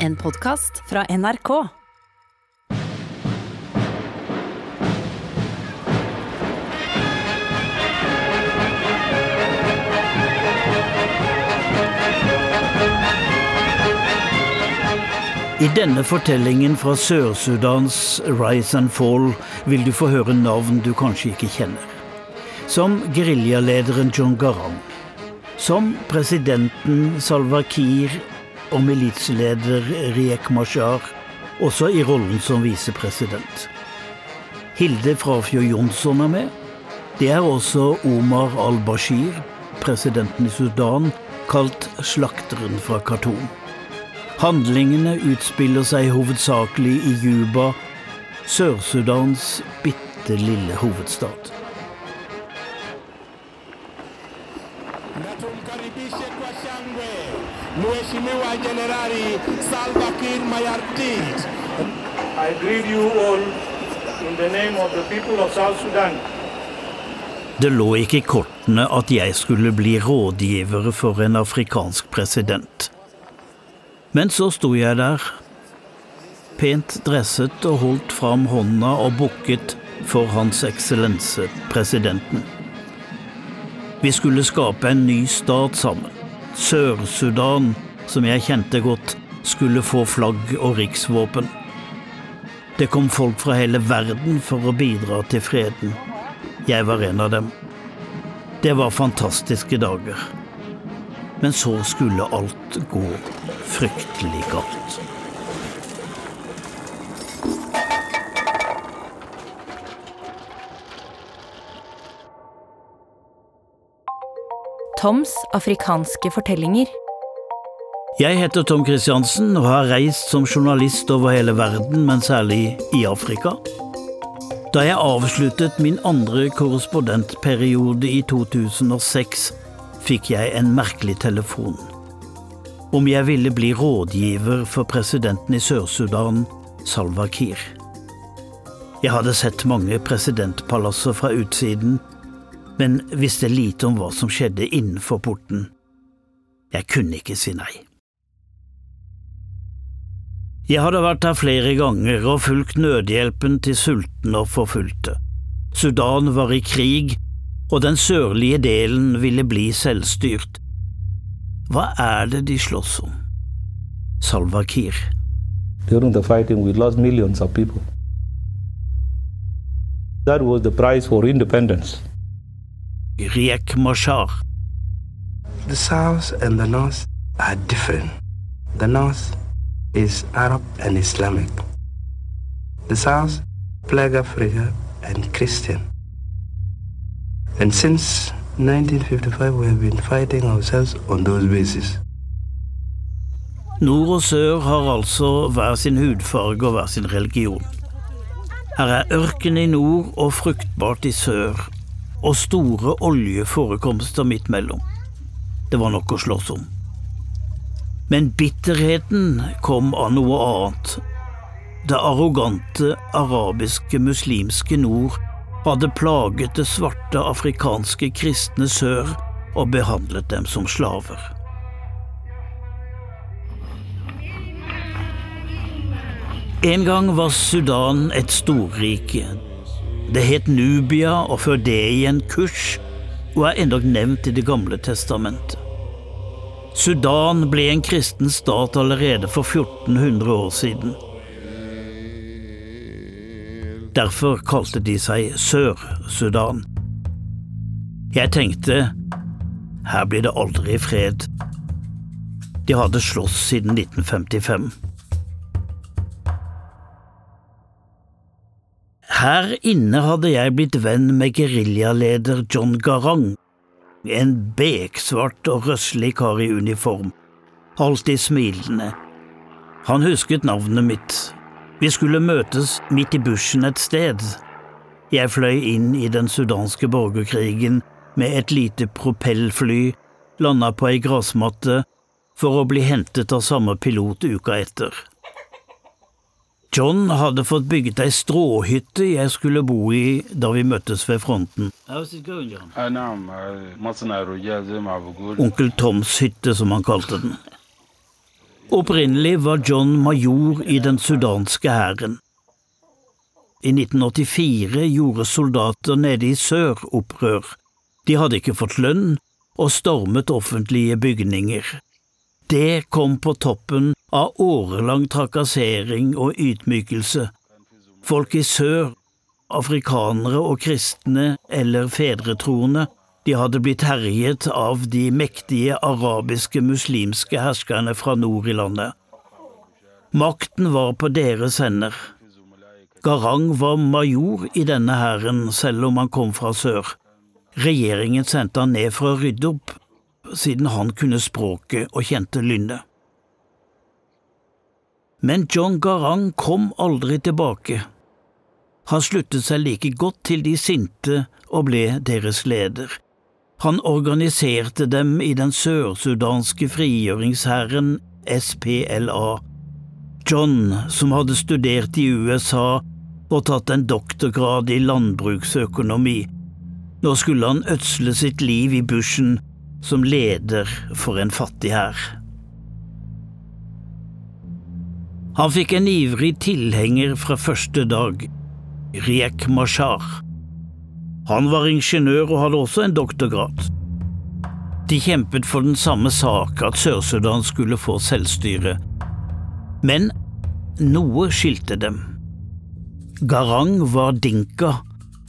En podkast fra NRK. I denne fortellingen fra Sør-Sudans Rise and Fall vil du få høre navn du kanskje ikke kjenner. Som geriljalederen John Garang. Som presidenten Salva Kiir og militsleder Riek Mashar, også i rollen som visepresident. Hilde Frafjord Jonsson er med. Det er også Omar al-Bashir, presidenten i Sudan, kalt slakteren fra Khartoum. Handlingene utspiller seg hovedsakelig i Juba, Sør-Sudans bitte lille hovedstad. Mheshimiwa generali Salva Kiir Mayardit. I greet you all in the name of the people of South Sudan. Det lå ikke i kortene at jeg skulle bli rådgiver for en afrikansk president. Men så sto jeg der, pent dresset og holdt fram hånda og bukket for Hans Eksellense, presidenten. Vi skulle skape en ny stat sammen. Sør-Sudan, som jeg kjente godt, skulle få flagg og riksvåpen. Det kom folk fra hele verden for å bidra til freden. Jeg var en av dem. Det var fantastiske dager. Men så skulle alt gå fryktelig galt. Toms afrikanske fortellinger. Jeg heter Tom Christiansen og har reist som journalist over hele verden, men særlig i Afrika. Da jeg avsluttet min andre korrespondentperiode i 2006, fikk jeg en merkelig telefon. Om jeg ville bli rådgiver for presidenten i Sør-Sudan, Salva Kiir. Jeg hadde sett mange presidentpalasser fra utsiden, men visste lite om hva som skjedde innenfor porten. Jeg kunne ikke si nei. Jeg hadde vært der flere ganger og fulgt nødhjelpen til sultne og forfulgte. Sudan var i krig, og den sørlige delen ville bli selvstyrt. Hva er det de slåss om? Salva Kiir. During the fighting, we lost millions of people. That was the price for independence. Riek Mashar. The South and the North are different. The North is Arab and Islamic. The South, Black Africa and Christian. And since 1955, we have been fighting ourselves on those bases. Nord og sør har altså hver sin hudfarge og hver sin religion. Her er ørken i nord og fruktbart i sør, og store oljeforekomster midt mellom. Det var nok å slåss om. Men bitterheten kom av noe annet. Det arrogante arabiske muslimske nord hadde plaget det svarte afrikanske kristne sør og behandlet dem som slaver. En gang var Sudan et storrike. Det het Nubia og før det igjen Kush, og er endog nevnt i Det gamle testamentet. Sudan ble en kristen stat allerede for 1400 år siden. Derfor kalte de seg Sør-Sudan. Jeg tenkte her blir det aldri fred. De hadde slåss siden 1955. Her inne hadde jeg blitt venn med geriljaleder John Garang, en beksvart og røslig kar i uniform, alltid smilende. Han husket navnet mitt. Vi skulle møtes midt i bushen et sted. Jeg fløy inn i den sudanske borgerkrigen med et lite propellfly, landa på ei grassmatte for å bli hentet av samme pilot uka etter. John hadde fått bygget ei stråhytte jeg skulle bo i da vi møttes ved fronten. Bugul. Onkel Toms hytte, som han kalte den. Opprinnelig var John major i den sudanske hæren. I 1984 gjorde soldater nede i sør opprør. De hadde ikke fått lønn og stormet offentlige bygninger. Det kom på toppen av årelang trakassering og ydmykelse. Folk i sør, afrikanere og kristne eller fedretroende, de hadde blitt herjet av de mektige arabiske muslimske herskerne fra nord i landet. Makten var på deres hender. Garang var major i denne hæren, selv om han kom fra sør. Regjeringen sendte han ned for å rydde opp, siden han kunne språket og kjente lynnet. Men John Garang kom aldri tilbake. Han sluttet seg like godt til de sinte og ble deres leder. Han organiserte dem i den sørsudanske frigjøringshæren SPLA. John, som hadde studert i USA og tatt en doktorgrad i landbruksøkonomi. Nå skulle han ødsle sitt liv i bushen som leder for en fattig hær. Han fikk en ivrig tilhenger fra første dag, Riek Mashar. Han var ingeniør og hadde også en doktorgrad. De kjempet for den samme sak, at Sør-Sudan skulle få selvstyre. Men noe skilte dem. Garang var dinka,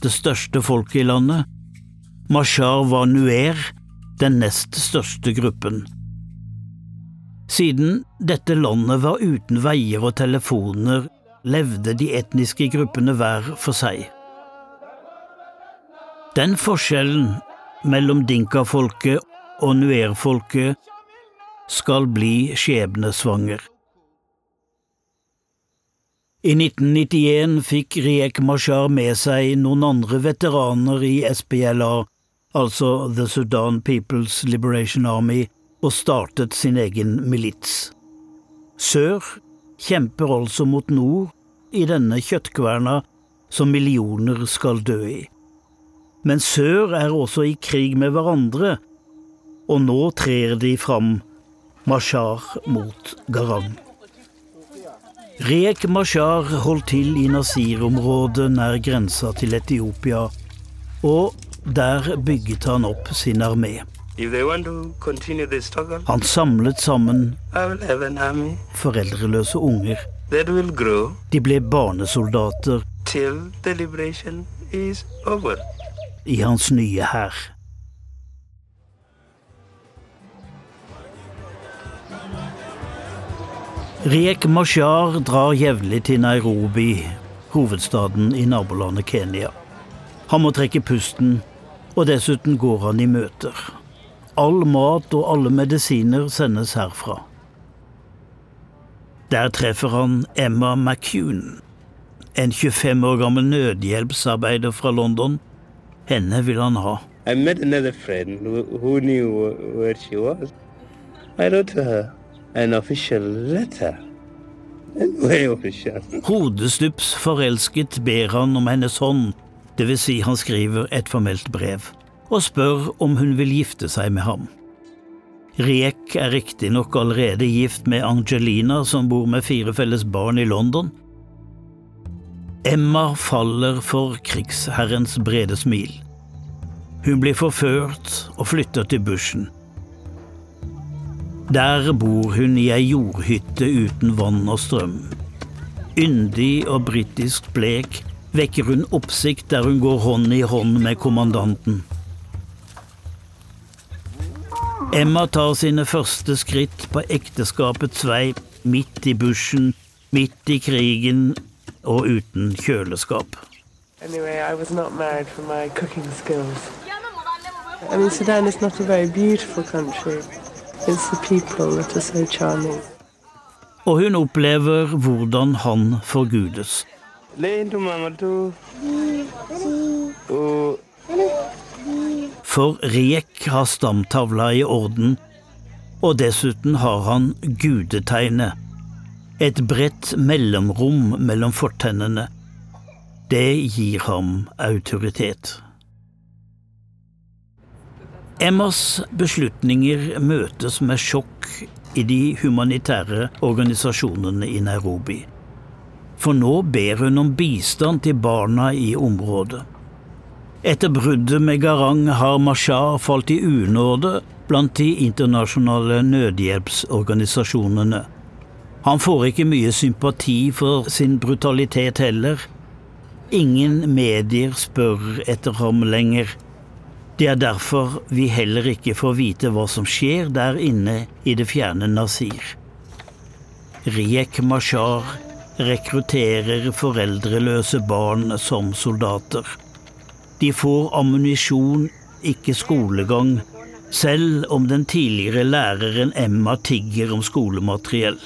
det største folket i landet. Mashar var nuer, den nest største gruppen. Siden dette landet var uten veier og telefoner, levde de etniske gruppene hver for seg. Den forskjellen mellom dinkafolket og nuerfolket skal bli skjebnesvanger. I 1991 fikk Riek Mashar med seg noen andre veteraner i SPLA, altså The Sudan People's Liberation Army, og startet sin egen milits. Sør kjemper altså mot nord i denne kjøttkverna som millioner skal dø i. Men sør er også i krig med hverandre, og nå trer de fram, Mashar mot Garang. Rek Mashar holdt til i Nasir-området nær grensa til Etiopia, og der bygget han opp sin armé. Han samlet sammen foreldreløse unger. De ble barnesoldater i hans nye hær. Riek Mashar drar jevnlig til Nairobi, hovedstaden i nabolandet Kenya. Han må trekke pusten, og dessuten går han i møter. All mat og alle medisiner sendes herfra. Der treffer han Emma McCune, en 25 år gammel nødhjelpsarbeider fra London. Henne vil han ha. I met another friend who, who knew where she was. I wrote her an official letter. Hodestups forelsket ber han om hennes hånd, dvs. Si han skriver et formelt brev, og spør om hun vil gifte seg med ham. Riek er riktignok allerede gift med Angelina, som bor med fire felles barn i London. Emma faller for krigsherrens brede smil. Hun blir forført og flytter til bushen. Der bor hun i ei jordhytte uten vann og strøm. Yndig og britisk blek vekker hun oppsikt der hun går hånd i hånd med kommandanten. Emma tar sine første skritt på ekteskapets vei midt i bushen, midt i krigen og uten kjøleskap. Anyway, I was not married for my cooking skills. I mean, Sudan is not a very beautiful country. Og hun opplever hvordan han forgudes. For Riek har stamtavla i orden, og dessuten har han gudetegnet. Et bredt mellomrom mellom fortennene. Det gir ham autoritet. Emmas beslutninger møtes med sjokk i de humanitære organisasjonene i Nairobi. For nå ber hun om bistand til barna i området. Etter bruddet med Garang har Mashar falt i unåde blant de internasjonale nødhjelpsorganisasjonene. Han får ikke mye sympati for sin brutalitet heller. Ingen medier spør etter ham lenger. Det er derfor vi heller ikke får vite hva som skjer der inne i det fjerne Nasir. Riek Mashar rekrutterer foreldreløse barn som soldater. De får ammunisjon, ikke skolegang, selv om den tidligere læreren Emma tigger om skolemateriell.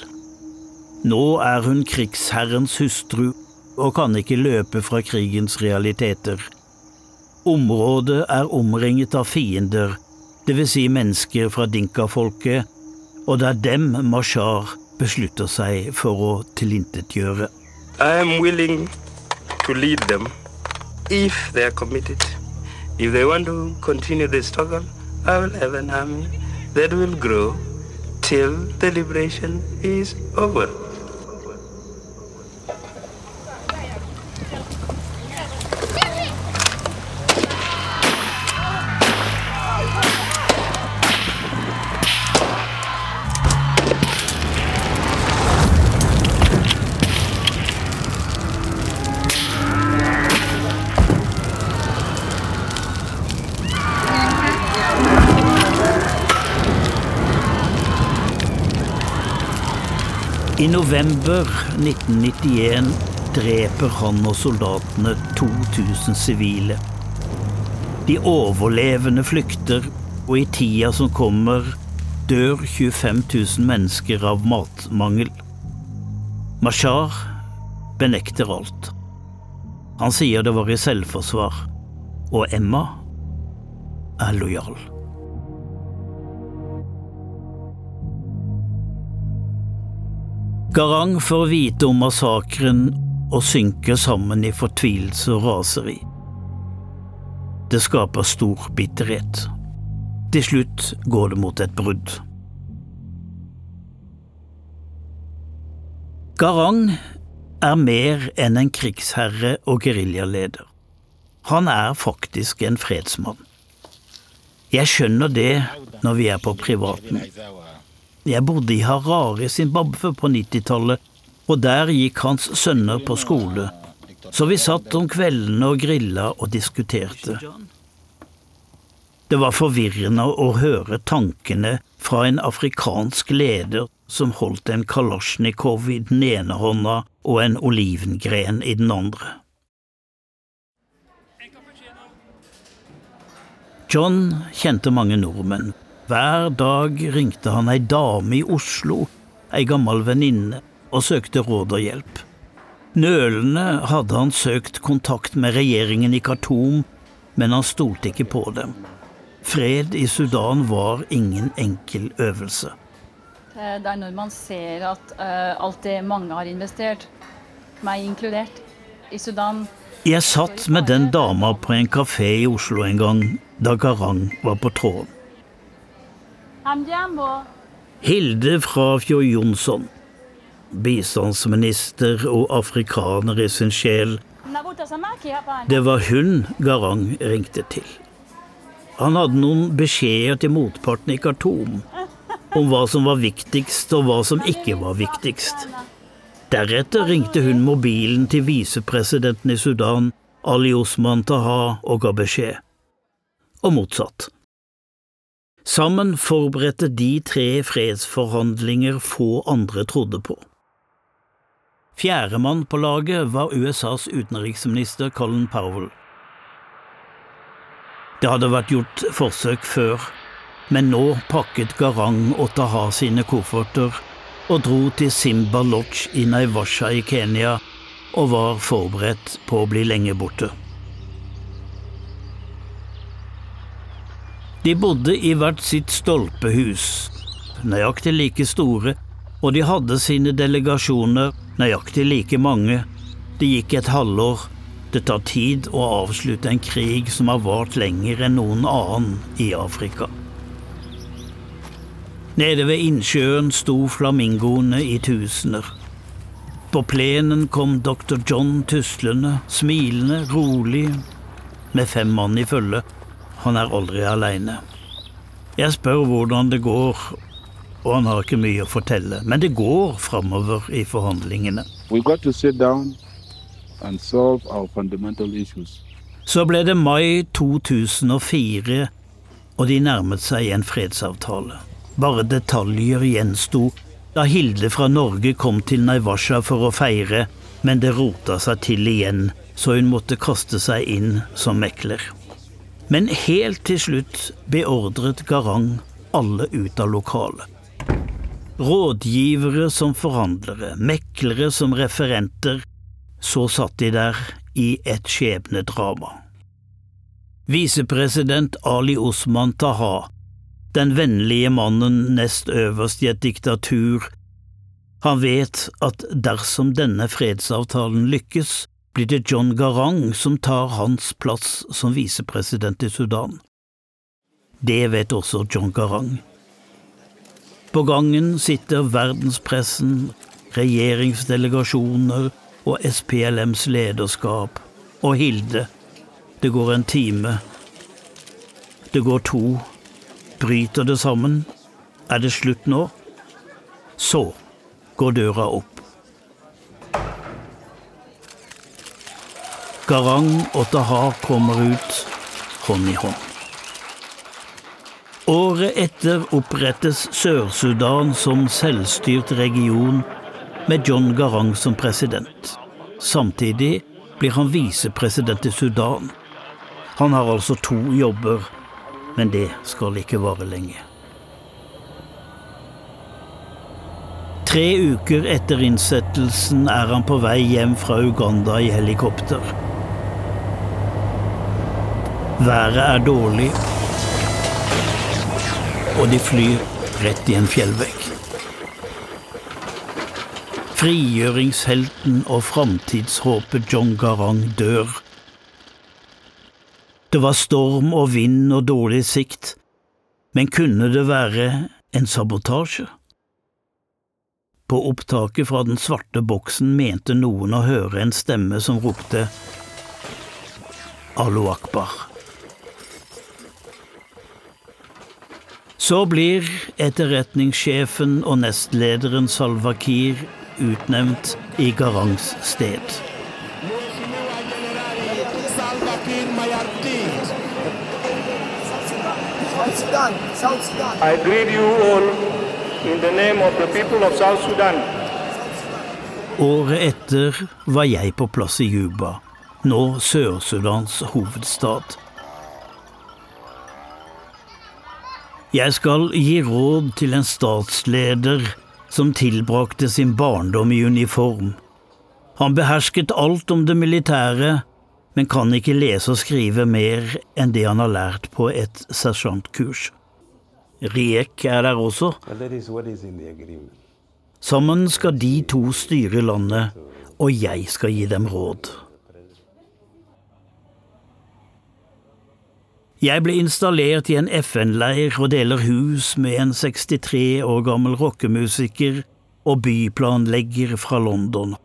Nå er hun krigsherrens hustru og kan ikke løpe fra krigens realiteter. Området er omringet av fiender, dvs. Si mennesker fra dinkafolket, og det er dem Mashar beslutter seg for å tilintetgjøre. If they are committed. If they want to continue the struggle, I will have an army that will grow till the liberation is over. I november 1991 dreper han og soldatene 2000 sivile. De overlevende flykter, og i tida som kommer, dør 25 000 mennesker av matmangel. Mashar benekter alt. Han sier det var i selvforsvar, og Emma er lojal. Garang får vite om massakren og synker sammen i fortvilelse og raseri. Det skaper stor bitterhet. Til slutt går det mot et brudd. Garang er mer enn en krigsherre og geriljaleder. Han er faktisk en fredsmann. Jeg skjønner det når vi er på privaten. Jeg bodde i Harare, Zimbabwe på 90-tallet, og der gikk hans sønner på skole. Så vi satt om kveldene og grilla og diskuterte. Det var forvirrende å høre tankene fra en afrikansk leder som holdt en kalasjnikov i den ene hånda og en olivengren i den andre. John kjente mange nordmenn, hver dag ringte han ei dame i Oslo, ei gammel venninne, og søkte råd og hjelp. Nølende hadde han søkt kontakt med regjeringen i Khartoum, men han stolte ikke på dem. Fred i Sudan var ingen enkel øvelse. Det er når man ser at uh, alt det mange har investert, meg inkludert, i Sudan Jeg satt med den dama på en kafé i Oslo en gang, da Garang var på tråden. Hilde Frafjord Jonsson, bistandsminister og afrikaner i sin sjel. Det var hun Garang ringte til. Han hadde noen beskjeder til motparten i Khartoum om hva som var viktigst og hva som ikke var viktigst. Deretter ringte hun mobilen til visepresidenten i Sudan, Ali Osman Taha, og ga beskjed. Og motsatt. Sammen forberedte de tre fredsforhandlinger få andre trodde på. Fjerdemann på laget var USAs utenriksminister Colin Powell. Det hadde vært gjort forsøk før, men nå pakket Garang og Taha sine kofferter og dro til Simba Lodge i Naivasha i Kenya og var forberedt på å bli lenge borte. De bodde i hvert sitt stolpehus, nøyaktig like store, og de hadde sine delegasjoner, nøyaktig like mange. Det gikk et halvår. Det tar tid å avslutte en krig som har vart lenger enn noen annen i Afrika. Nede ved innsjøen sto flamingoene i tusener. På plenen kom dr. John tuslende, smilende, rolig, med fem mann i følge. Han er aldri aleine. Jeg spør hvordan det går, og han har ikke mye å fortelle. Men det går framover i forhandlingene. Så ble det mai 2004, og de nærmet seg en fredsavtale. Bare detaljer gjensto da Hilde fra Norge kom til Naivasha for å feire, men det rota seg til igjen, så hun måtte kaste seg inn som mekler. Men helt til slutt beordret Garang alle ut av lokalet. Rådgivere som forhandlere, meklere som referenter, så satt de der i et skjebnedrama. Visepresident Ali Osman Taha den vennlige mannen nest øverst i et diktatur. Han vet at dersom denne fredsavtalen lykkes, blir det John Garang som tar hans plass som visepresident i Sudan. Det vet også John Garang. På gangen sitter verdenspressen, regjeringsdelegasjoner og SPLMs lederskap, og Hilde. Det går en time. Det går to bryter det sammen. Er det slutt nå? Så går døra opp. Garang og Tahar kommer ut hånd i hånd. Året etter opprettes Sør-Sudan som selvstyrt region med John Garang som president. Samtidig blir han visepresident i Sudan. Han har altså to jobber men det skal ikke vare lenge. Tre uker etter innsettelsen er han på vei hjem fra Uganda i helikopter. Været er dårlig, og de flyr rett i en fjellvegg. Frigjøringshelten og framtidshåpet John Garang dør det var storm og vind og dårlig sikt, men kunne det være en sabotasje? På opptaket fra den svarte boksen mente noen å høre en stemme som ropte Alo akbar. Så blir etterretningssjefen og nestlederen Salva Kiir utnevnt i Garangs sted. I greet you all in the name of the people of South Sudan. Året etter var jeg på plass i Juba, nå Sør-Sudans hovedstad. Jeg skal gi råd til en statsleder som tilbrakte sin barndom i uniform. Han behersket alt om det militære, men kan ikke lese og skrive mer enn det han har lært på et sersjantkurs. Riek er der også. Sammen skal de to styre landet, og jeg skal gi dem råd. Jeg ble installert i en FN-leir og deler hus med en 63 år gammel rockemusiker og byplanlegger fra London.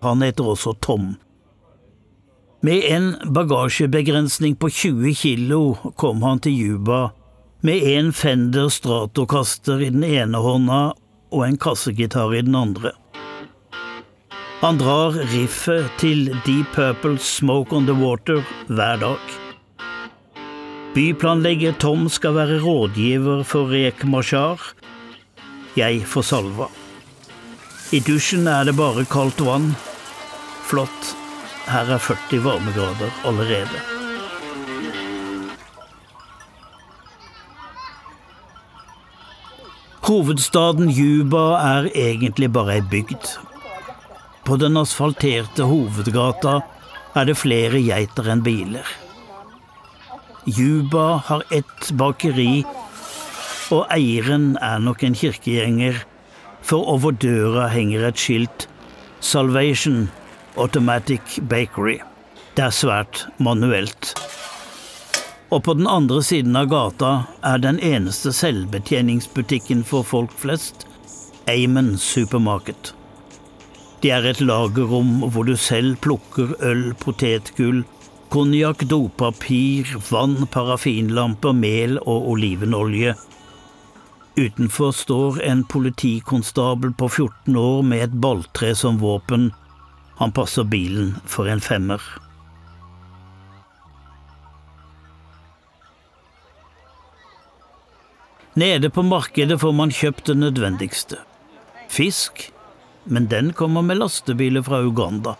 Han heter også Tom. Med en bagasjebegrensning på 20 kilo kom han til Juba med en Fender Stratocaster i den ene hånda og en kassegitar i den andre. Han drar riffet til Deep Purple Smoke on the Water hver dag. Byplanlegger Tom skal være rådgiver for Rek Mashar. Jeg får salva. I dusjen er det bare kaldt vann. Flott. Her er 40 varmegrader allerede. Hovedstaden Juba er egentlig bare ei bygd. På den asfalterte hovedgata er det flere geiter enn biler. Juba har ett bakeri, og eieren er nok en kirkegjenger, for over døra henger et skilt Salvation Automatic Bakery. Det er svært manuelt. og på den andre siden av gata er den eneste selvbetjeningsbutikken for folk flest, Amon Supermarket. Det er et lagerrom hvor du selv plukker øl, potetgull, konjakk, dopapir, vann, parafinlamper, mel og olivenolje. Utenfor står en politikonstabel på 14 år med et balltre som våpen. Han passer bilen for en femmer. Nede på markedet får man kjøpt det nødvendigste. Fisk, men den kommer med lastebiler fra Uganda.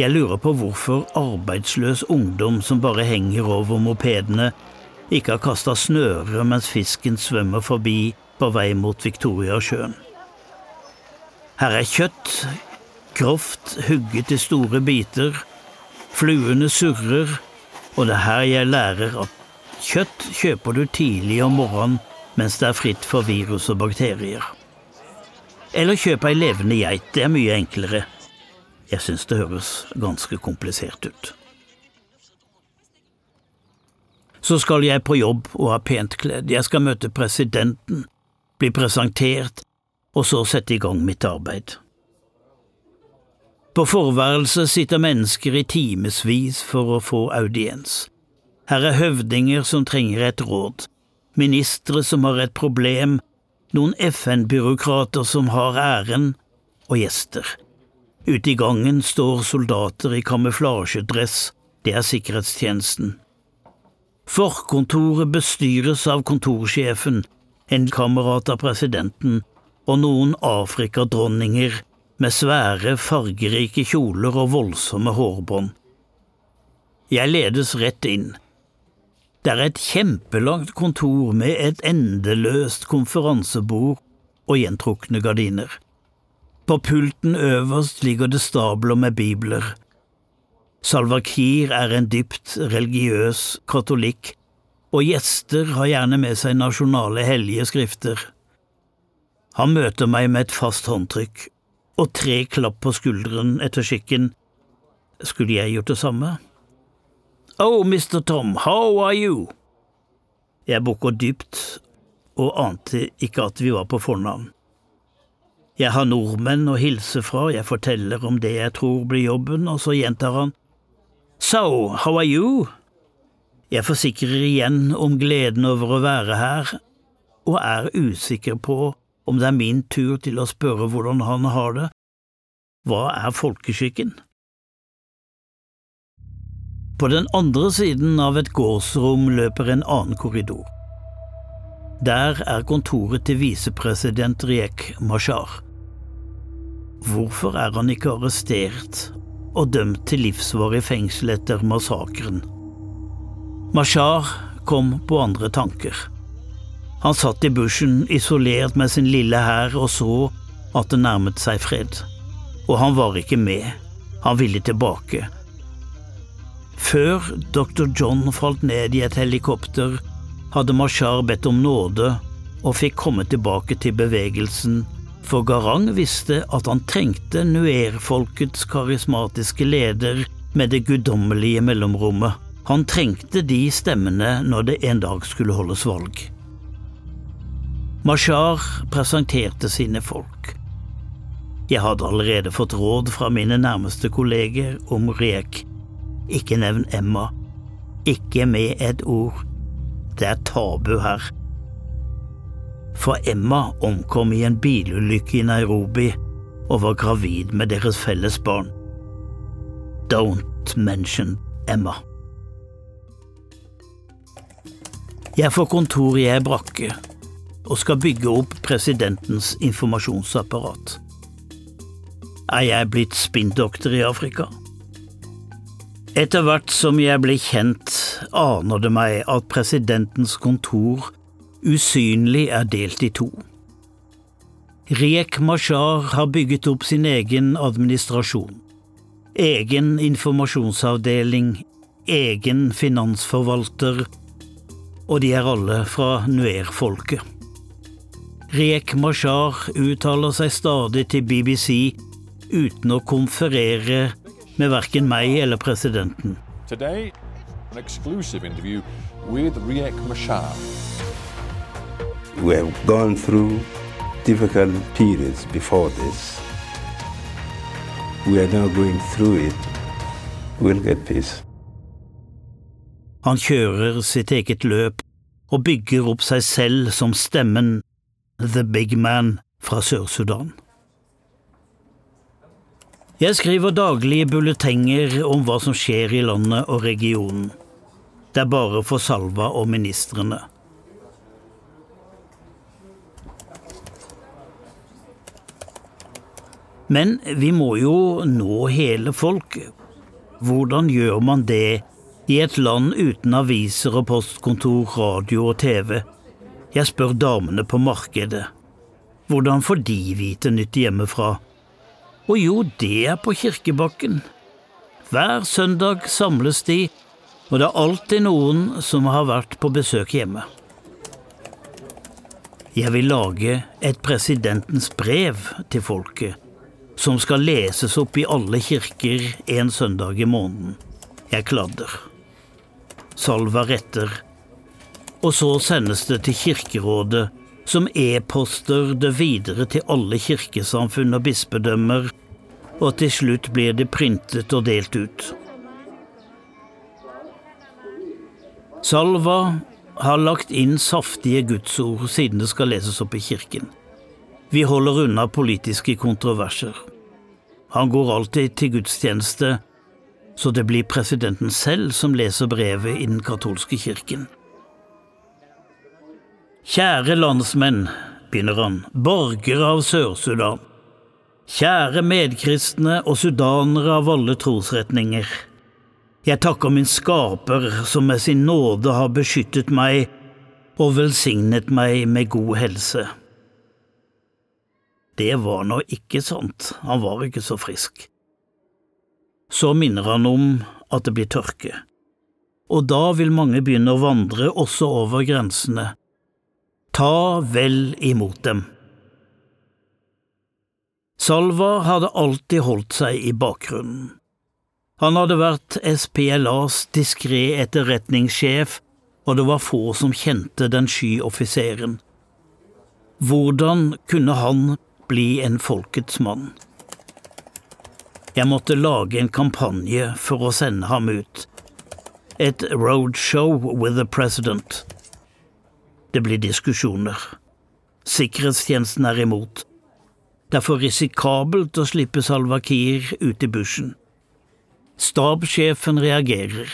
Jeg lurer på hvorfor arbeidsløs ungdom som bare henger over mopedene, ikke har kasta snøre mens fisken svømmer forbi på vei mot Victoriasjøen. Her er kjøtt, grovt hugget i store biter, fluene surrer, og det er her jeg lærer at kjøtt kjøper du tidlig om morgenen mens det er fritt for virus og bakterier. Eller kjøp ei levende geit, det er mye enklere. Jeg syns det høres ganske komplisert ut. Så skal jeg på jobb og er pent kledd, jeg skal møte presidenten, bli presentert, og så sette i gang mitt arbeid. På forværelset sitter mennesker i timevis for å få audiens. Her er høvdinger som trenger et råd, ministre som har et problem, noen FN-byråkrater som har æren, og gjester. Ute i gangen står soldater i kamuflasjedress, det er sikkerhetstjenesten. Forkontoret bestyres av kontorsjefen, en kamerat av presidenten og noen afrikadronninger med svære, fargerike kjoler og voldsomme hårbånd. Jeg ledes rett inn. Det er et kjempelangt kontor med et endeløst konferansebord og gjentrukne gardiner. På pulten øverst ligger det stabler med bibler. Salva Kiir er en dypt religiøs katolikk, og gjester har gjerne med seg nasjonale hellige skrifter. Han møter meg med et fast håndtrykk og tre klapp på skulderen etter skikken. Skulle jeg gjort det samme? Oh, Mr. Tom, how are you? Jeg bukker dypt og ante ikke at vi var på fornavn. Jeg har nordmenn å hilse fra, jeg forteller om det jeg tror blir jobben, og så gjentar han So, how are you? Jeg forsikrer igjen om gleden over å være her, og er usikker på om det er min tur til å spørre hvordan han har det. Hva er folkeskikken? På den andre siden av et gårdsrom løper en annen korridor. Der er kontoret til visepresident Riek Mashar. Hvorfor er han ikke arrestert og dømt til livsvarig fengsel etter massakren? Mashar kom på andre tanker. Han satt i bushen isolert med sin lille hær og så at det nærmet seg fred. Og han var ikke med. Han ville tilbake før dr. John falt ned i et helikopter, hadde Mashar bedt om nåde og fikk komme tilbake til bevegelsen, for Garang visste at han trengte Nuer-folkets karismatiske leder med det guddommelige mellomrommet. Han trengte de stemmene når det en dag skulle holdes valg. Mashar presenterte sine folk. Jeg hadde allerede fått råd fra mine nærmeste kolleger om Rek ikke nevn Emma. Ikke med et ord. Det er tabu her. For Emma omkom i en bilulykke i Nairobi og var gravid med deres felles barn. Don't mention Emma. Jeg får kontor i ei brakke og skal bygge opp presidentens informasjonsapparat. Er jeg blitt spinndoktor i Afrika? Etter hvert som jeg blir kjent, aner det meg at presidentens kontor usynlig er delt i to. Riek Mashar har bygget opp sin egen administrasjon. Egen informasjonsavdeling, egen finansforvalter, og de er alle fra Nuer-folket. Riek Mashar uttaler seg stadig til BBC uten å konferere med verken meg eller presidenten. Today, An exclusive interview with Riek Machar. We have gone through difficult periods before this. We are now going through it. We'll get peace. Han kjører sitt eget løp og bygger opp seg selv som stemmen The Big Man fra Sør-Sudan. Jeg skriver daglige bulletenger om hva som skjer i landet og regionen. Det er bare for Salva og ministrene. Men vi må jo nå hele folket. Hvordan gjør man det i et land uten aviser og postkontor, radio og TV? Jeg spør damene på markedet. Hvordan får de vite nytt hjemmefra? Og jo, det er på kirkebakken. Hver søndag samles de, og det er alltid noen som har vært på besøk hjemme. Jeg vil lage et presidentens brev til folket, som skal leses opp i alle kirker en søndag i måneden. Jeg kladder. Salva retter. Og så sendes det til Kirkerådet, som e-poster det videre til alle kirkesamfunn og bispedømmer, og til slutt blir det printet og delt ut. Salva har lagt inn saftige gudsord siden det skal leses opp i kirken. Vi holder unna politiske kontroverser. Han går alltid til gudstjeneste, så det blir presidenten selv som leser brevet i den katolske kirken. Kjære landsmenn, begynner han, borgere av Sør-Sudan. Kjære medkristne og sudanere av alle trosretninger. Jeg takker min skaper som med sin nåde har beskyttet meg og velsignet meg med god helse. Det var nå ikke sant, han var ikke så frisk. Så minner han om at det blir tørke, og da vil mange begynne å vandre også over grensene. Ta vel imot dem. Salva hadde alltid holdt seg i bakgrunnen. Han hadde vært SPLAs diskré etterretningssjef, og det var få som kjente den sky offiseren. Hvordan kunne han bli en folkets mann? Jeg måtte lage en kampanje for å sende ham ut. Et roadshow with the president. Det blir diskusjoner. Sikkerhetstjenesten er imot. Det er for risikabelt å slippe Salva Kiir ut i bushen. Stabssjefen reagerer.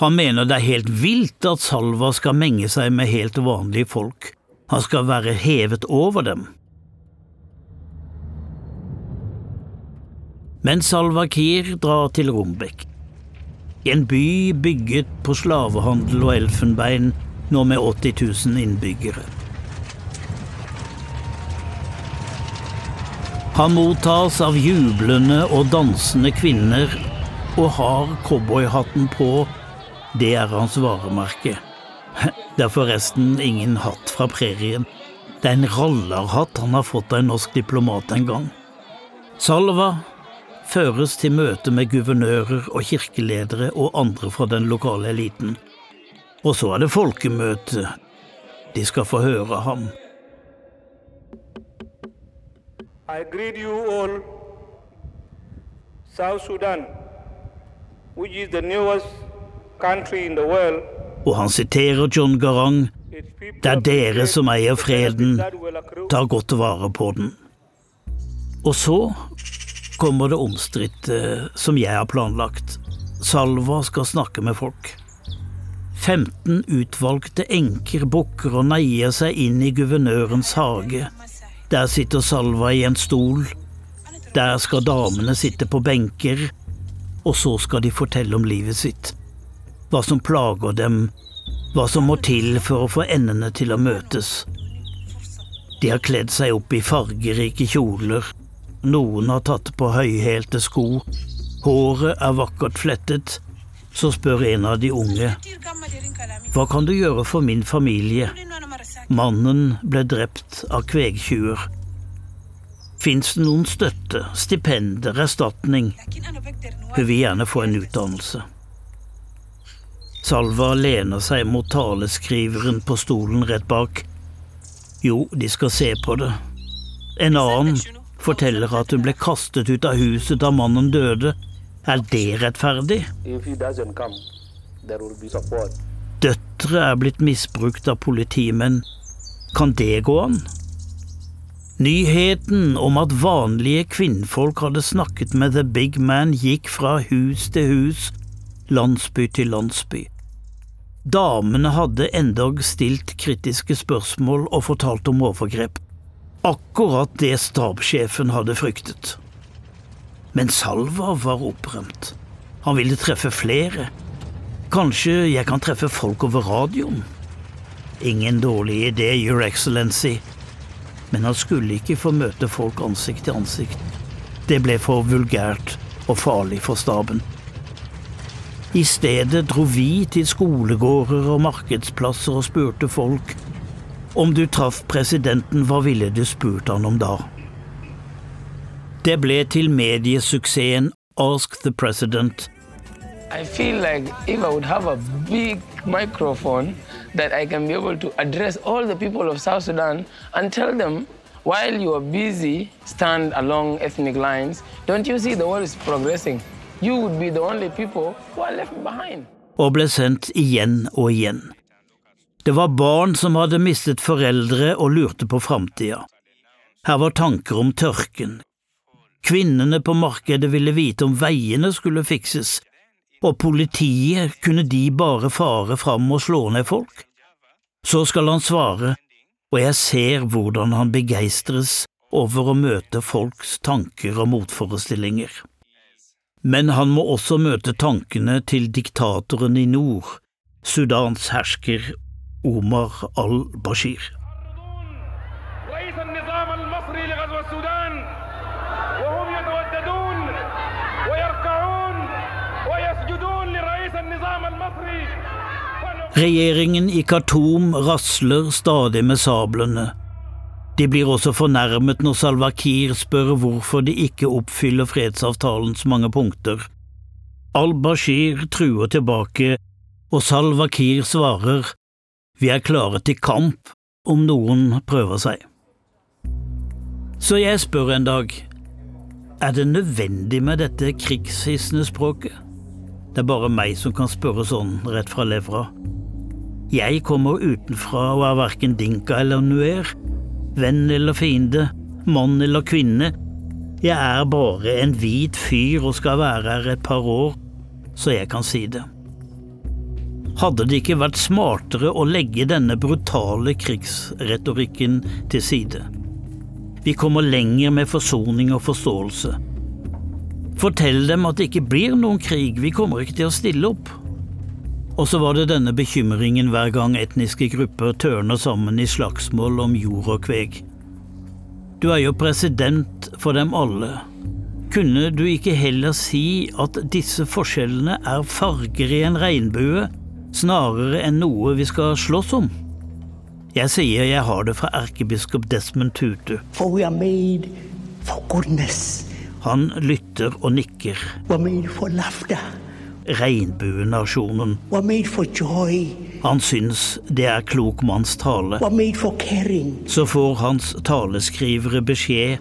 Han mener det er helt vilt at Salva skal menge seg med helt vanlige folk. Han skal være hevet over dem. Men Salva Kiir drar til Rombek. En by bygget på slavehandel og elfenbein, nå med 80 000 innbyggere. Han mottas av jublende og dansende kvinner og har cowboyhatten på. Det er hans varemerke. Det er forresten ingen hatt fra prærien. Det er en rallarhatt han har fått av en norsk diplomat en gang. Salva føres til møte med guvernører og kirkeledere og andre fra den lokale eliten. Og så er det folkemøte. De skal få høre ham. I greet you all, South Sudan, which is the newest country in the world. Og han siterer John Garang. Det er dere som eier freden, ta godt vare på den. Og så kommer det omstridte som jeg har planlagt. Salva skal snakke med folk. 15 utvalgte enker bukker og neier seg inn i guvernørens hage. Der sitter Salva i en stol. Der skal damene sitte på benker, og så skal de fortelle om livet sitt. Hva som plager dem, hva som må til for å få endene til å møtes. De har kledd seg opp i fargerike kjoler, noen har tatt på høyhælte sko, håret er vakkert flettet. Så spør en av de unge, hva kan du gjøre for min familie? Mannen ble drept av kvegtjuver. Fins det noen støtte, stipender, erstatning? Hun vil gjerne få en utdannelse. Salva lener seg mot taleskriveren på stolen rett bak. Jo, de skal se på det. En annen forteller at hun ble kastet ut av huset da mannen døde. Er det rettferdig? Døtre er blitt misbrukt av politimenn. Kan det gå an? Nyheten om at vanlige kvinnfolk hadde snakket med The Big Man, gikk fra hus til hus, landsby til landsby. Damene hadde endog stilt kritiske spørsmål og fortalt om overgrep. Akkurat det stabssjefen hadde fryktet. Men Salva var opprømt. Han ville treffe flere. Kanskje jeg kan treffe folk over radioen? Ingen dårlig idé, Your Excellency men han skulle ikke få møte folk ansikt til ansikt. Det ble for vulgært og farlig for staben. I stedet dro vi til skolegårder og markedsplasser og spurte folk om du traff presidenten, hva ville du spurt han om da? Det ble til mediesuksessen Ask the President. I feel like if I would have a big microphone that I can be able to address all the people of South Sudan and tell them while you are busy stand along ethnic lines, don't you see the world is progressing? You would be the only people who are left behind. Og ble sendt igjen og igjen. Det var barn som hadde mistet foreldre og lurte på framtida. Her var tanker om tørken. Kvinnene på markedet ville vite om veiene skulle fikses, og politiet kunne de bare fare fram og slå ned folk? Så skal han svare, og jeg ser hvordan han begeistres over å møte folks tanker og motforestillinger. Men han må også møte tankene til diktatoren i nord, Sudans hersker Omar al-Bashir. Regjeringen i Khartoum rasler stadig med sablene. De blir også fornærmet når Salva Kiir spør hvorfor de ikke oppfyller fredsavtalens mange punkter. Al-Bashir truer tilbake, og Salva Kiir svarer vi er klare til kamp om noen prøver seg. Så jeg spør en dag, er det nødvendig med dette krigshissende språket? Det er bare meg som kan spørre sånn rett fra levra. Jeg kommer utenfra og er verken dinka eller nuer, venn eller fiende, mann eller kvinne. Jeg er bare en hvit fyr og skal være her et par år, så jeg kan si det. Hadde det ikke vært smartere å legge denne brutale krigsretorikken til side? Vi kommer lenger med forsoning og forståelse. Fortell dem at det ikke blir noen krig, vi kommer ikke til å stille opp. Og så var det denne bekymringen hver gang etniske grupper tørner sammen i slagsmål om jord og kveg. Du er jo president for dem alle. Kunne du ikke heller si at disse forskjellene er farger i en regnbue, snarere enn noe vi skal slåss om? Jeg sier jeg har det fra erkebiskop Desmond Tutu. For we are made for goodness. Han lytter og nikker. We are made for laughter regnbuenasjonen. Han syns det er klokmannstale. Så får hans taleskrivere beskjed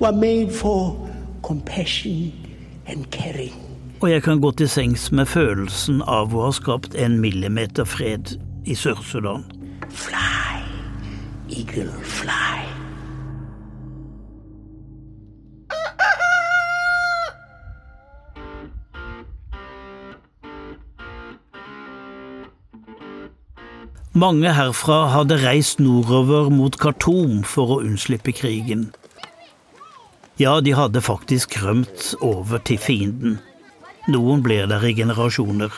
Og jeg kan gå til sengs med følelsen av å ha skapt en millimeter fred i Sør-Sudan. Fly, eagle, fly. Mange herfra hadde reist nordover mot Khartoum for å unnslippe krigen. Ja, de hadde faktisk rømt over til fienden. Noen blir der i generasjoner.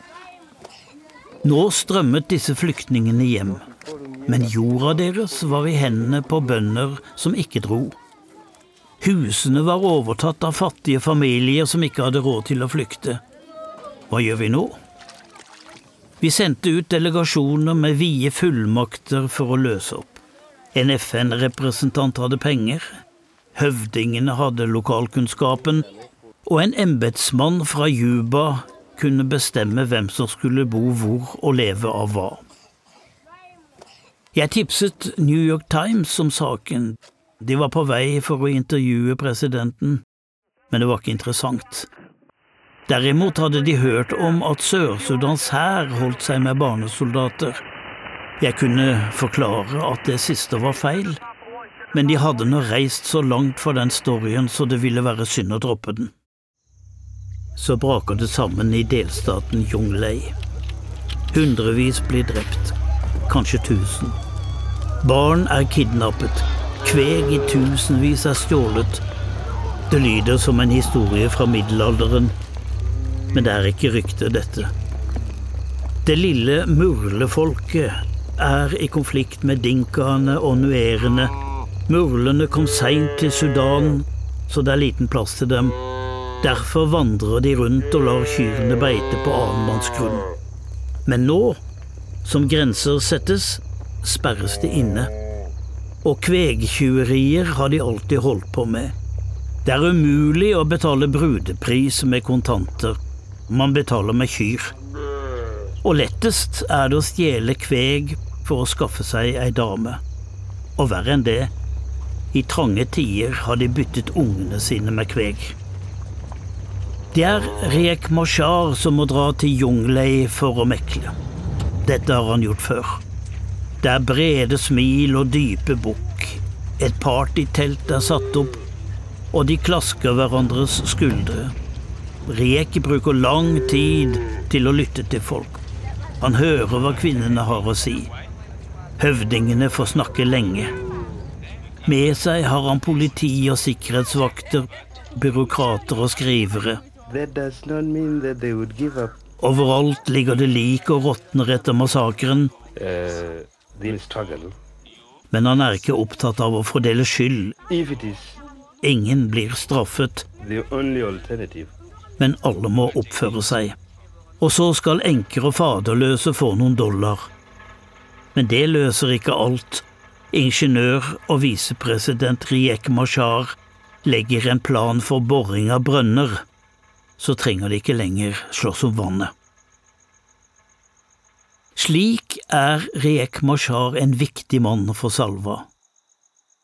Nå strømmet disse flyktningene hjem, men jorda deres var i hendene på bønder som ikke dro. Husene var overtatt av fattige familier som ikke hadde råd til å flykte. Hva gjør vi nå? Vi sendte ut delegasjoner med vide fullmakter for å løse opp. En FN-representant hadde penger, høvdingene hadde lokalkunnskapen, og en embetsmann fra Juba kunne bestemme hvem som skulle bo hvor og leve av hva. Jeg tipset New York Times om saken. De var på vei for å intervjue presidenten, men det var ikke interessant. Derimot hadde de hørt om at Sør-Sudans hær holdt seg med barnesoldater. Jeg kunne forklare at det siste var feil, men de hadde nå reist så langt for den storyen så det ville være synd å droppe den. Så braker det sammen i delstaten Jonglei. Hundrevis blir drept, kanskje tusen. Barn er kidnappet, kveg i tusenvis er stjålet. Det lyder som en historie fra middelalderen, men det er ikke rykte, dette. Det lille murlefolket er i konflikt med dinkaene og nuerene Murlene kom seint til Sudan, så det er liten plass til dem. Derfor vandrer de rundt og lar kyrne beite på annenmannsgrunn. Men nå, som grenser settes, sperres de inne. Og kvegtjuverier har de alltid holdt på med. Det er umulig å betale brudepris med kontanter. Man betaler med kyr. Og lettest er det å stjele kveg for å skaffe seg ei dame. Og verre enn det, i trange tider har de byttet ungene sine med kveg. Det er Rek Mashar som må dra til Junglei for å mekle. Dette har han gjort før. Det er brede smil og dype bukk. Et partytelt er satt opp, og de klasker hverandres skuldre. Rek bruker lang tid til å lytte til folk. Han hører hva kvinnene har å si. Høvdingene får snakke lenge. Med seg har han politi og sikkerhetsvakter, byråkrater og skrivere. Overalt ligger det lik og råtner etter massakren. Uh, Men han er ikke opptatt av å fordele skyld. Ingen blir straffet. Men alle må oppføre seg. Og så skal enker og faderløse få noen dollar. Men det løser ikke alt Ingeniør og visepresident Riek Mashar legger en plan for boring av brønner, så trenger de ikke lenger slåss om vannet. Slik er Riek Mashar en viktig mann for Salva,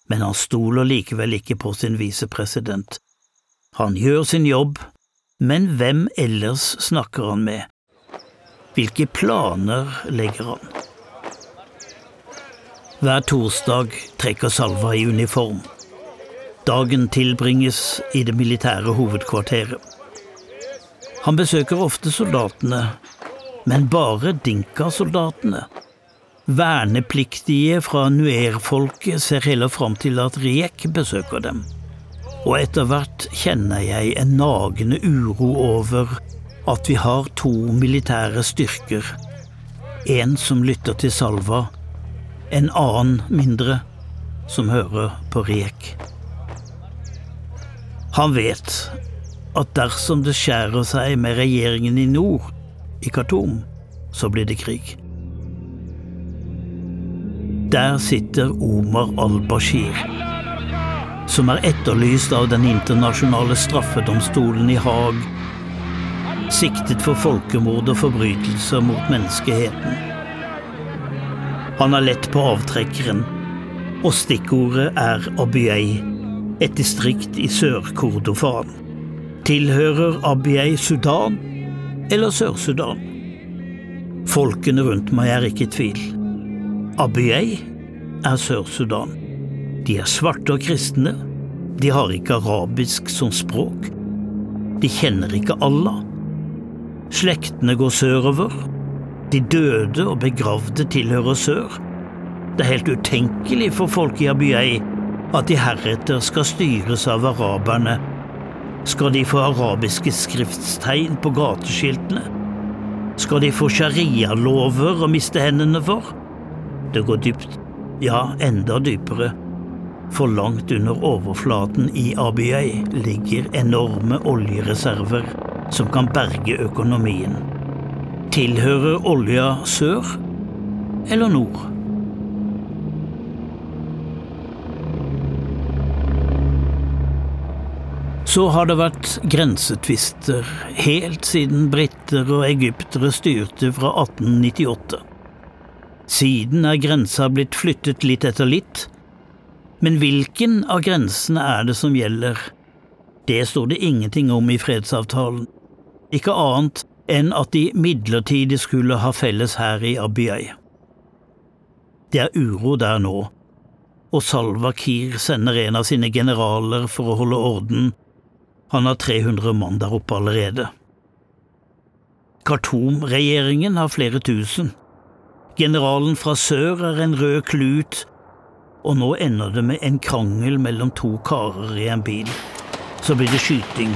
men han stoler likevel ikke på sin visepresident. Han gjør sin jobb, men hvem ellers snakker han med? Hvilke planer legger han? Hver torsdag trekker Salva i uniform. Dagen tilbringes i det militære hovedkvarteret. Han besøker ofte soldatene, men bare Dinka-soldatene. Vernepliktige fra nuer-folket ser heller fram til at Riek besøker dem. Og etter hvert kjenner jeg en nagende uro over at vi har to militære styrker. En som lytter til Salva, en annen mindre som hører på Riek. Han vet at dersom det skjærer seg med regjeringen i nord, i Khartoum, så blir det krig. Der sitter Omar al-Bashir, som er etterlyst av den internasjonale straffedomstolen i Haag, siktet for folkemord og forbrytelser mot menneskeheten. Han er lett på avtrekkeren, og stikkordet er Abyei, et distrikt i Sør-Kordofan. Tilhører Abyei Sudan eller Sør-Sudan? Folkene rundt meg er ikke i tvil. Abyei er Sør-Sudan. De er svarte og kristne. De har ikke arabisk som språk. De kjenner ikke Allah. Slektene går sørover, de døde og begravde tilhører sør. Det er helt utenkelig for folk i Abyei at de heretter skal styres av araberne. Skal de få arabiske skriftstegn på gateskiltene? Skal de få sharialover å miste hendene for? Det går dypt, ja, enda dypere. For langt under overflaten i Abyei ligger enorme oljereserver som kan berge økonomien. Tilhører olja sør eller nord? Så har det vært grensetvister helt siden briter og egyptere styrte fra 1898. Siden er grensa blitt flyttet litt etter litt, men hvilken av grensene er det som gjelder? Det står det ingenting om i fredsavtalen, ikke annet enn at de midlertidig skulle ha felles hær i Abyei. Det er uro der nå, og Salva Kiir sender en av sine generaler for å holde orden han har 300 mann der oppe allerede. Khartoum-regjeringen har flere tusen. Generalen fra sør er en rød klut, og nå ender det med en krangel mellom to karer i en bil. Så blir det skyting.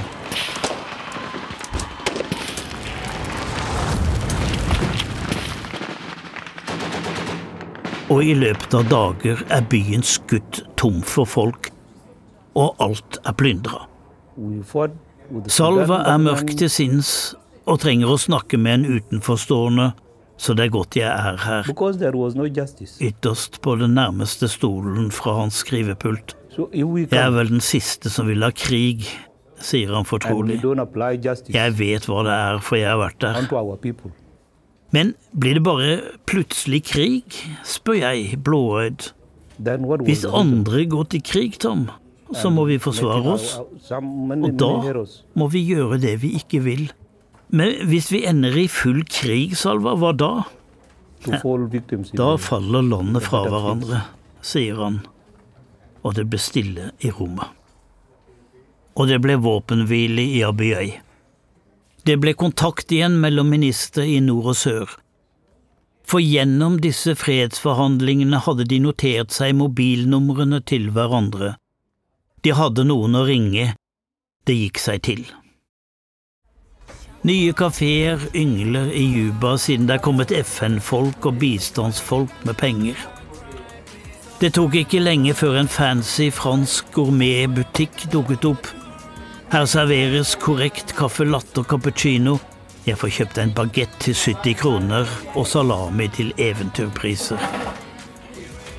Og i løpet av dager er byen skutt tom for folk, og alt er plyndra. Salva er mørk til sinns og trenger å snakke med en utenforstående, så det er godt jeg er her, ytterst på den nærmeste stolen fra hans skrivepult. Jeg er vel den siste som vil ha krig, sier han fortrolig. Jeg vet hva det er, for jeg har vært der. Men blir det bare plutselig krig, spør jeg blåøyd. Hvis andre går til krig, Tom, så må vi forsvare oss, og da må vi gjøre det vi ikke vil. Men hvis vi ender i full krig, Salva, hva da? Da faller landet fra hverandre, sier han, og det ble stille i rommet. Og det ble våpenhvile i Abyei. Det ble kontakt igjen mellom ministre i nord og sør. For gjennom disse fredsforhandlingene hadde de notert seg mobilnumrene til hverandre, de hadde noen å ringe, det gikk seg til. Nye kafeer yngler i Juba siden det er kommet FN-folk og bistandsfolk med penger. Det tok ikke lenge før en fancy fransk gourmetbutikk dukket opp. Her serveres korrekt caffè latte og cappuccino. Jeg får kjøpt en bagett til 70 kroner og salami til eventyrpriser.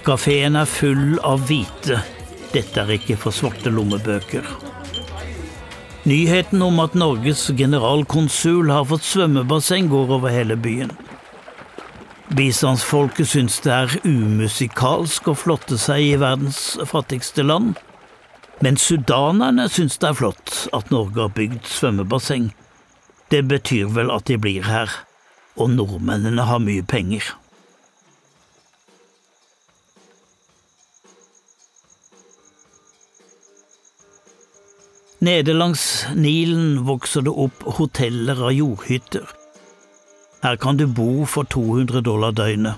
Kafeen er full av hvite, dette er ikke for svarte lommebøker. Nyheten om at Norges generalkonsul har fått svømmebasseng, går over hele byen. Bistandsfolket syns det er umusikalsk å flotte seg i verdens fattigste land, men sudanerne syns det er flott at Norge har bygd svømmebasseng. Det betyr vel at de blir her, og nordmennene har mye penger. Nede langs Nilen vokser det opp hoteller av jordhytter. Her kan du bo for 200 dollar døgnet.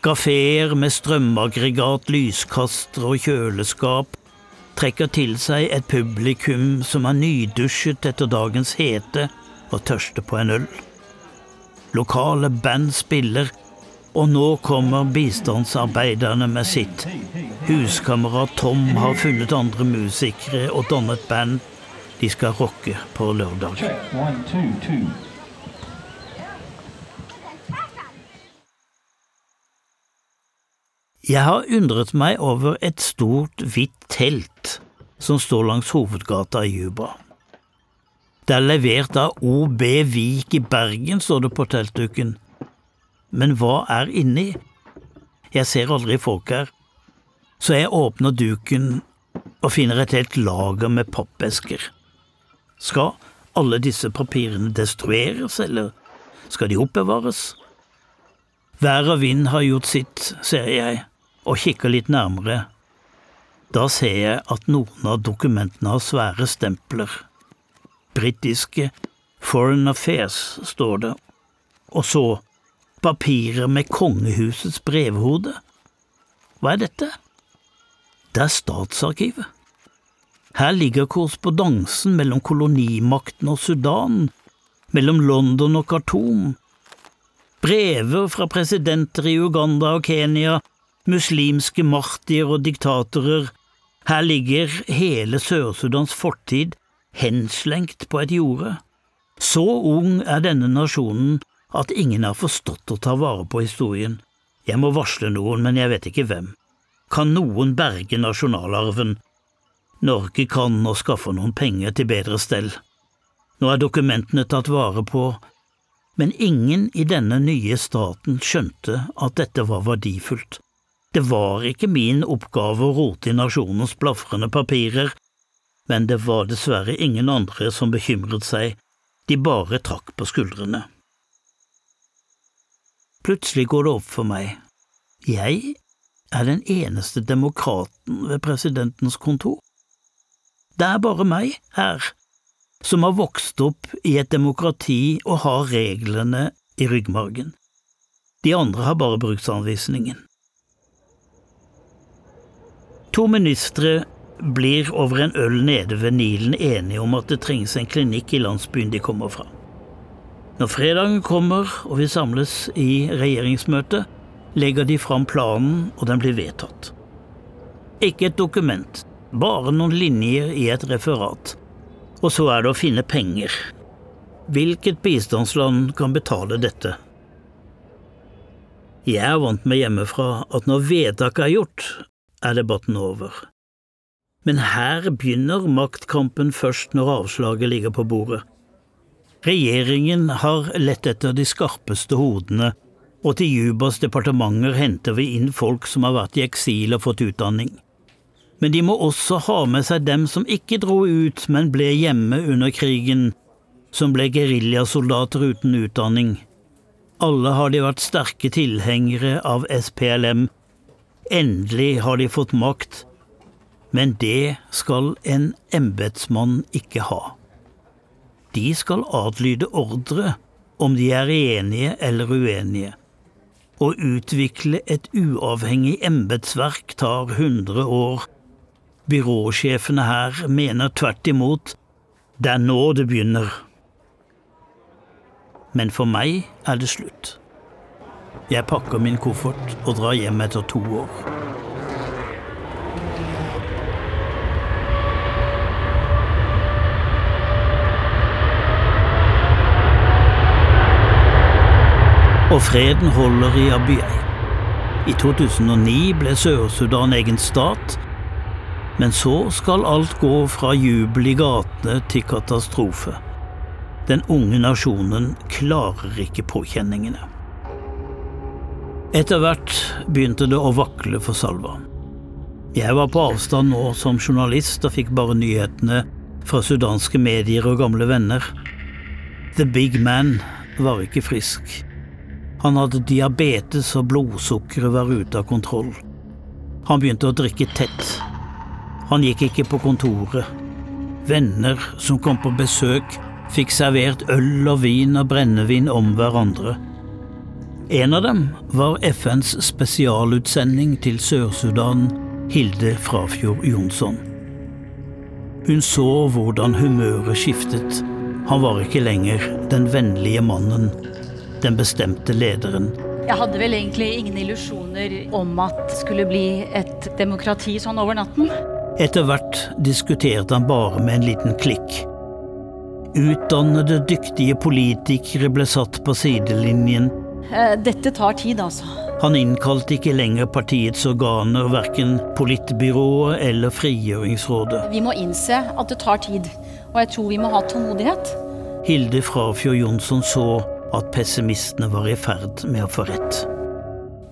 Kafeer med strømaggregat, lyskaster og kjøleskap trekker til seg et publikum som er nydusjet etter dagens hete og tørste på en øl. Lokale band spiller, og nå kommer bistandsarbeiderne med sitt. Huskamerat Tom har funnet andre musikere og dannet band. De skal rocke på lørdag. Jeg har undret meg over et stort, hvitt telt som står langs hovedgata i Juba. Det er levert av OB Vik i Bergen, står det på teltduken. Men hva er inni? Jeg ser aldri folk her, så jeg åpner duken og finner et helt lager med pappesker. Skal alle disse papirene destrueres, eller skal de oppbevares? Vær og vind har gjort sitt, ser jeg, og kikker litt nærmere. Da ser jeg at noen av dokumentene har svære stempler. Britiske Foreign Affairs, står det, og så papirer med kongehusets brevhode. Hva er dette? Det er Statsarkivet. Her ligger korrespondansen mellom kolonimakten og Sudan, mellom London og Khartoum, brever fra presidenter i Uganda og Kenya, muslimske martyrer og diktatorer, her ligger hele Sør-Sudans fortid henslengt på et jorde. Så ung er denne nasjonen at ingen har forstått å ta vare på historien. Jeg må varsle noen, men jeg vet ikke hvem. Kan noen berge nasjonalarven? Norge kan nå skaffe noen penger til bedre stell. Nå er dokumentene tatt vare på, men ingen i denne nye staten skjønte at dette var verdifullt. Det var ikke min oppgave å rote i nasjonens blafrende papirer, men det var dessverre ingen andre som bekymret seg, de bare trakk på skuldrene. Plutselig går det opp for meg, jeg er den eneste demokraten ved presidentens kontor. Det er bare meg her, som har vokst opp i et demokrati og har reglene i ryggmargen. De andre har bare bruksanvisningen. To ministre blir over en øl nede ved Nilen enige om at det trengs en klinikk i landsbyen de kommer fra. Når fredagen kommer og vi samles i regjeringsmøte, legger de fram planen, og den blir vedtatt. Ikke et dokument, bare noen linjer i et referat. Og så er det å finne penger. Hvilket bistandsland kan betale dette? Jeg er vant med hjemmefra at når vedtaket er gjort, er debatten over. Men her begynner maktkampen først når avslaget ligger på bordet. Regjeringen har lett etter de skarpeste hodene og til Jubas departementer henter vi inn folk som har vært i eksil og fått utdanning. Men de må også ha med seg dem som ikke dro ut, men ble hjemme under krigen, som ble geriljasoldater uten utdanning. Alle har de vært sterke tilhengere av SPLM. Endelig har de fått makt, men det skal en embetsmann ikke ha. De skal adlyde ordre, om de er enige eller uenige. Å utvikle et uavhengig embetsverk tar 100 år. Byråsjefene her mener tvert imot det er nå det begynner. Men for meg er det slutt. Jeg pakker min koffert og drar hjem etter to år. Og freden holder i Abyei. I 2009 ble Sør-Sudan egen stat, men så skal alt gå fra jubel i gatene til katastrofe. Den unge nasjonen klarer ikke påkjenningene. Etter hvert begynte det å vakle for Salva. Jeg var på avstand nå som journalist og fikk bare nyhetene fra sudanske medier og gamle venner. The big man var ikke frisk. Han hadde diabetes og blodsukkeret var ute av kontroll. Han begynte å drikke tett. Han gikk ikke på kontoret. Venner som kom på besøk, fikk servert øl og vin og brennevin om hverandre. En av dem var FNs spesialutsending til Sør-Sudan, Hilde Frafjord Jonsson. Hun så hvordan humøret skiftet. Han var ikke lenger den vennlige mannen den bestemte lederen. Jeg hadde vel egentlig ingen illusjoner om at det skulle bli et demokrati sånn over natten. Etter hvert diskuterte han bare med en liten klikk. Utdannede, dyktige politikere ble satt på sidelinjen. Eh, dette tar tid, altså. Han innkalte ikke lenger partiets organer, verken politbyrået eller frigjøringsrådet. Vi må innse at det tar tid, og jeg tror vi må ha tålmodighet. Hilde Frafjord Jonsson så at pessimistene var i ferd med å få rett.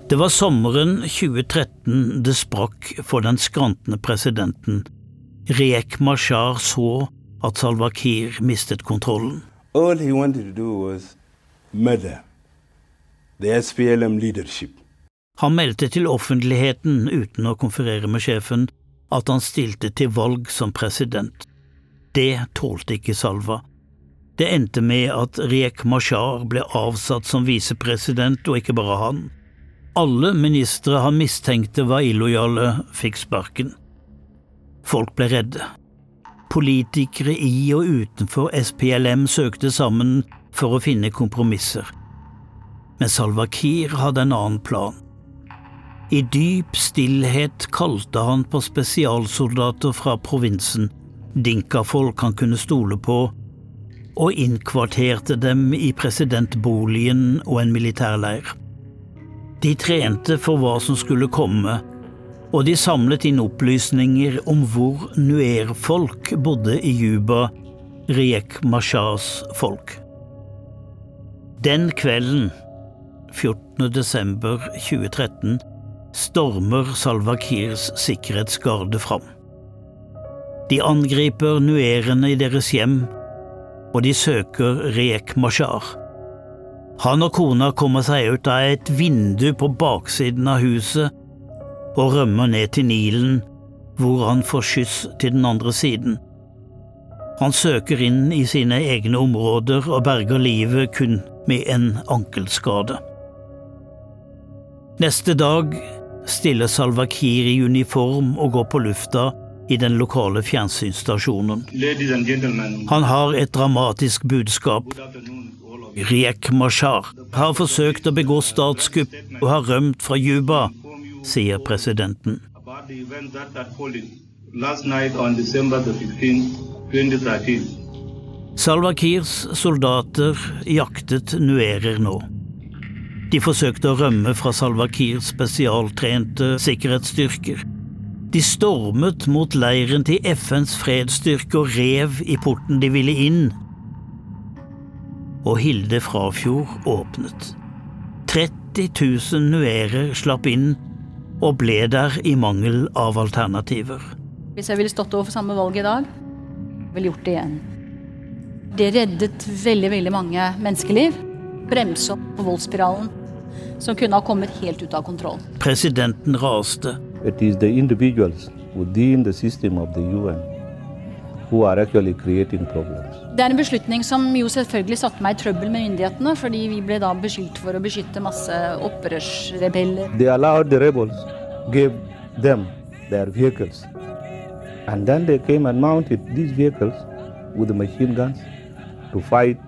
Det var sommeren 2013 det sprakk for den skrantende presidenten. Riek Mashar så at Salwa Kiir mistet kontrollen. All he wanted to do was murder the SPLM leadership. Han meldte til offentligheten, uten å konferere med sjefen, at han stilte til valg som president. Det tålte ikke Salva, det endte med at Riek Mashar ble avsatt som visepresident, og ikke bare han. Alle ministre han mistenkte var illojale, fikk sparken. Folk ble redde. Politikere i og utenfor SPLM søkte sammen for å finne kompromisser. Men Salva Kiir hadde en annen plan. I dyp stillhet kalte han på spesialsoldater fra provinsen, dinkafolk han kunne stole på, og innkvarterte dem i presidentboligen og en militærleir. De trente for hva som skulle komme, og de samlet inn opplysninger om hvor nuer-folk bodde i Juba, Riek Mashars folk. Den kvelden, 14. desember 2013, stormer Salva Kirs sikkerhetsgarde fram. De angriper nuerene i deres hjem, og de søker Riek Mashar. Han og kona kommer seg ut av et vindu på baksiden av huset og rømmer ned til Nilen, hvor han får skyss til den andre siden. Han søker inn i sine egne områder og berger livet kun med en ankelskade. Neste dag stiller Salva Kiir i uniform og går på lufta i den lokale fjernsynsstasjonen. Han har et dramatisk budskap. Riek Mashar har forsøkt å begå statskupp og har rømt fra Juba, sier presidenten. Salva Kirs soldater jaktet nuerer nå. De forsøkte å rømme fra Salva Kirs spesialtrente sikkerhetsstyrker. De stormet mot leiren til FNs fredsstyrke og rev i porten de ville inn. Og Hilde Frafjord åpnet. 30 000 nuerer slapp inn og ble der i mangel av alternativer. Hvis jeg ville stått overfor samme valg i dag, ville gjort det igjen. Det reddet veldig, veldig mange menneskeliv. Bremse opp voldsspiralen, som kunne ha kommet helt ut av kontroll. Presidenten raste. It is the individuals within the system of the UN who are actually creating problems. Det er en beslutning som jo selvfølgelig satte meg i trøbbel med myndighetene, fordi vi ble da beskyldt for å beskytte masse opprørsrebeller. They allowed the rebels, gave them their vehicles. And then they came and mounted these vehicles with the machine guns to fight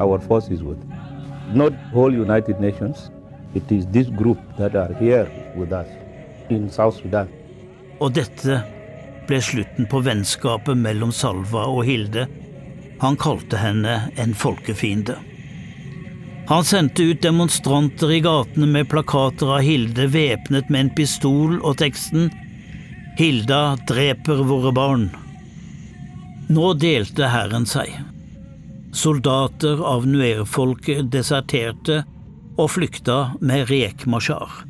our forces with. Not whole United Nations, it is this group that are here with us in South Sudan. Og dette ble slutten på vennskapet mellom Salva og Hilde. Han kalte henne en folkefiende. Han sendte ut demonstranter i gatene med plakater av Hilde væpnet med en pistol og teksten Hilda dreper våre barn. Nå delte hæren seg. Soldater av nuerfolket deserterte og flykta med Rek Mashar.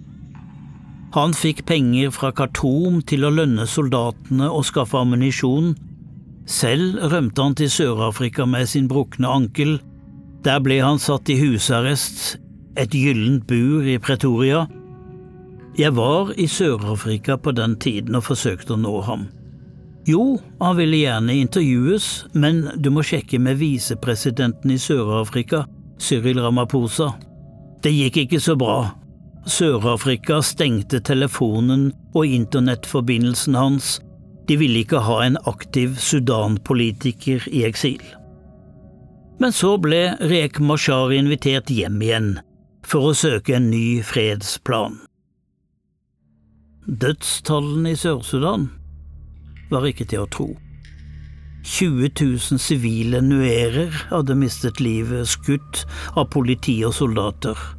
Han fikk penger fra Khartoum til å lønne soldatene og skaffe ammunisjon. Selv rømte han til Sør-Afrika med sin brukne ankel. Der ble han satt i husarrest, et gyllent bur i Pretoria. Jeg var i Sør-Afrika på den tiden og forsøkte å nå ham. Jo, han ville gjerne intervjues, men du må sjekke med visepresidenten i Sør-Afrika, Cyril Ramaphosa. Det gikk ikke så bra, Sør-Afrika stengte telefonen og internettforbindelsen hans, de ville ikke ha en aktiv Sudan-politiker i eksil. Men så ble Rek Mashar invitert hjem igjen for å søke en ny fredsplan. Dødstallene i Sør-Sudan var ikke til å tro. 20 000 sivile nuerer hadde mistet livet skutt av politi og soldater.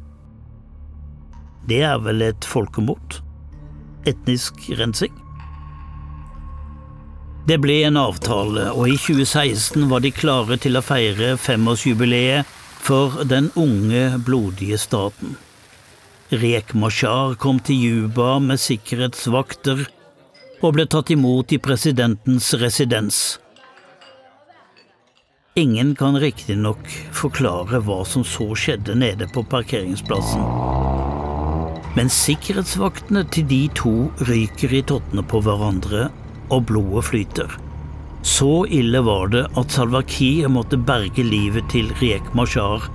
Det er vel et folkemord? Etnisk rensing? Det ble en avtale, og i 2016 var de klare til å feire femårsjubileet for den unge, blodige staten. Rek Mashar kom til Juba med sikkerhetsvakter og ble tatt imot i presidentens residens. Ingen kan riktignok forklare hva som så skjedde nede på parkeringsplassen. Men sikkerhetsvaktene til de to ryker i tottene på hverandre, og blodet flyter. Så ille var det at Salvakir måtte berge livet til Riek Mashar.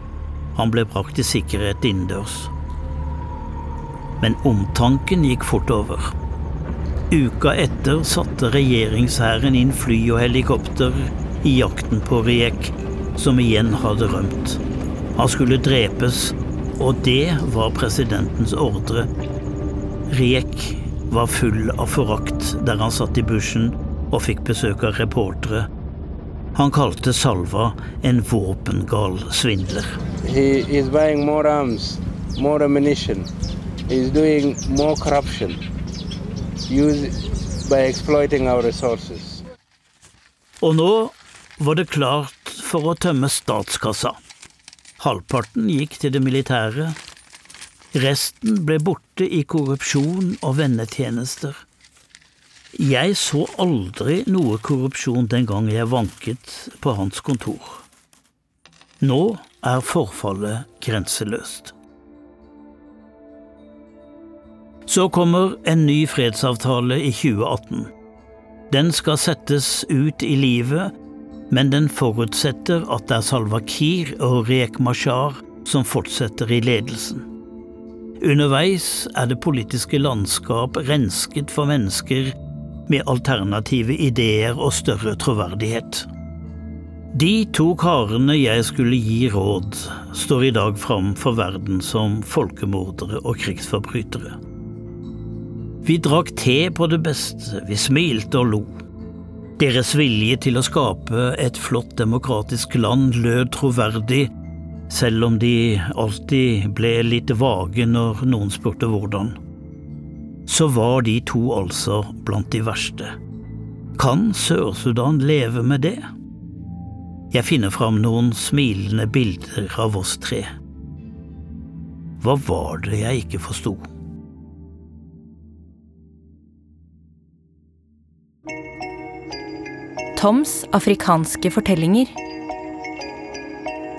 Han ble brakt i sikkerhet innendørs. Men omtanken gikk fort over. Uka etter satte regjeringshæren inn fly og helikopter i jakten på Riek, som igjen hadde rømt. Han skulle drepes og det var presidentens ordre. Riek var full av forakt der han satt i bushen og fikk besøk av reportere. Han kalte Salva en våpengal svindler. He is buying more arms, more ammunition. He's doing more corruption. use by exploiting our resources. Og nå var det klart for å tømme statskassa. Halvparten gikk til det militære, resten ble borte i korrupsjon og vennetjenester. Jeg så aldri noe korrupsjon den gang jeg vanket på hans kontor. Nå er forfallet grenseløst. Så kommer en ny fredsavtale i 2018. Den skal settes ut i livet, men den forutsetter at det er Salwa Kiir og Riek Mashar som fortsetter i ledelsen. Underveis er det politiske landskap rensket for mennesker med alternative ideer og større troverdighet. De to karene jeg skulle gi råd, står i dag fram for verden som folkemordere og krigsforbrytere. Vi drakk te på det beste, vi smilte og lo. Deres vilje til å skape et flott demokratisk land lød troverdig, selv om de alltid ble litt vage når noen spurte hvordan. Så var de to altså blant de verste. Kan Sør-Sudan leve med det? Jeg finner fram noen smilende bilder av oss tre. Hva var det jeg ikke forsto? Toms afrikanske fortellinger.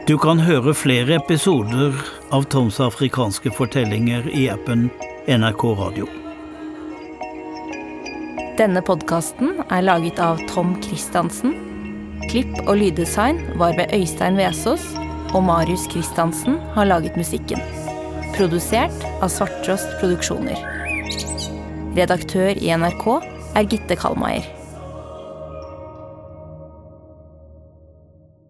Du kan høre flere episoder av Toms afrikanske fortellinger i appen NRK Radio. Denne podkasten er laget av Tom Christiansen. Klipp og lyddesign var ved Øystein Vesaas, og Marius Christiansen har laget musikken. Produsert av Svarttrost Produksjoner. Redaktør i NRK er Gitte Kalmeier.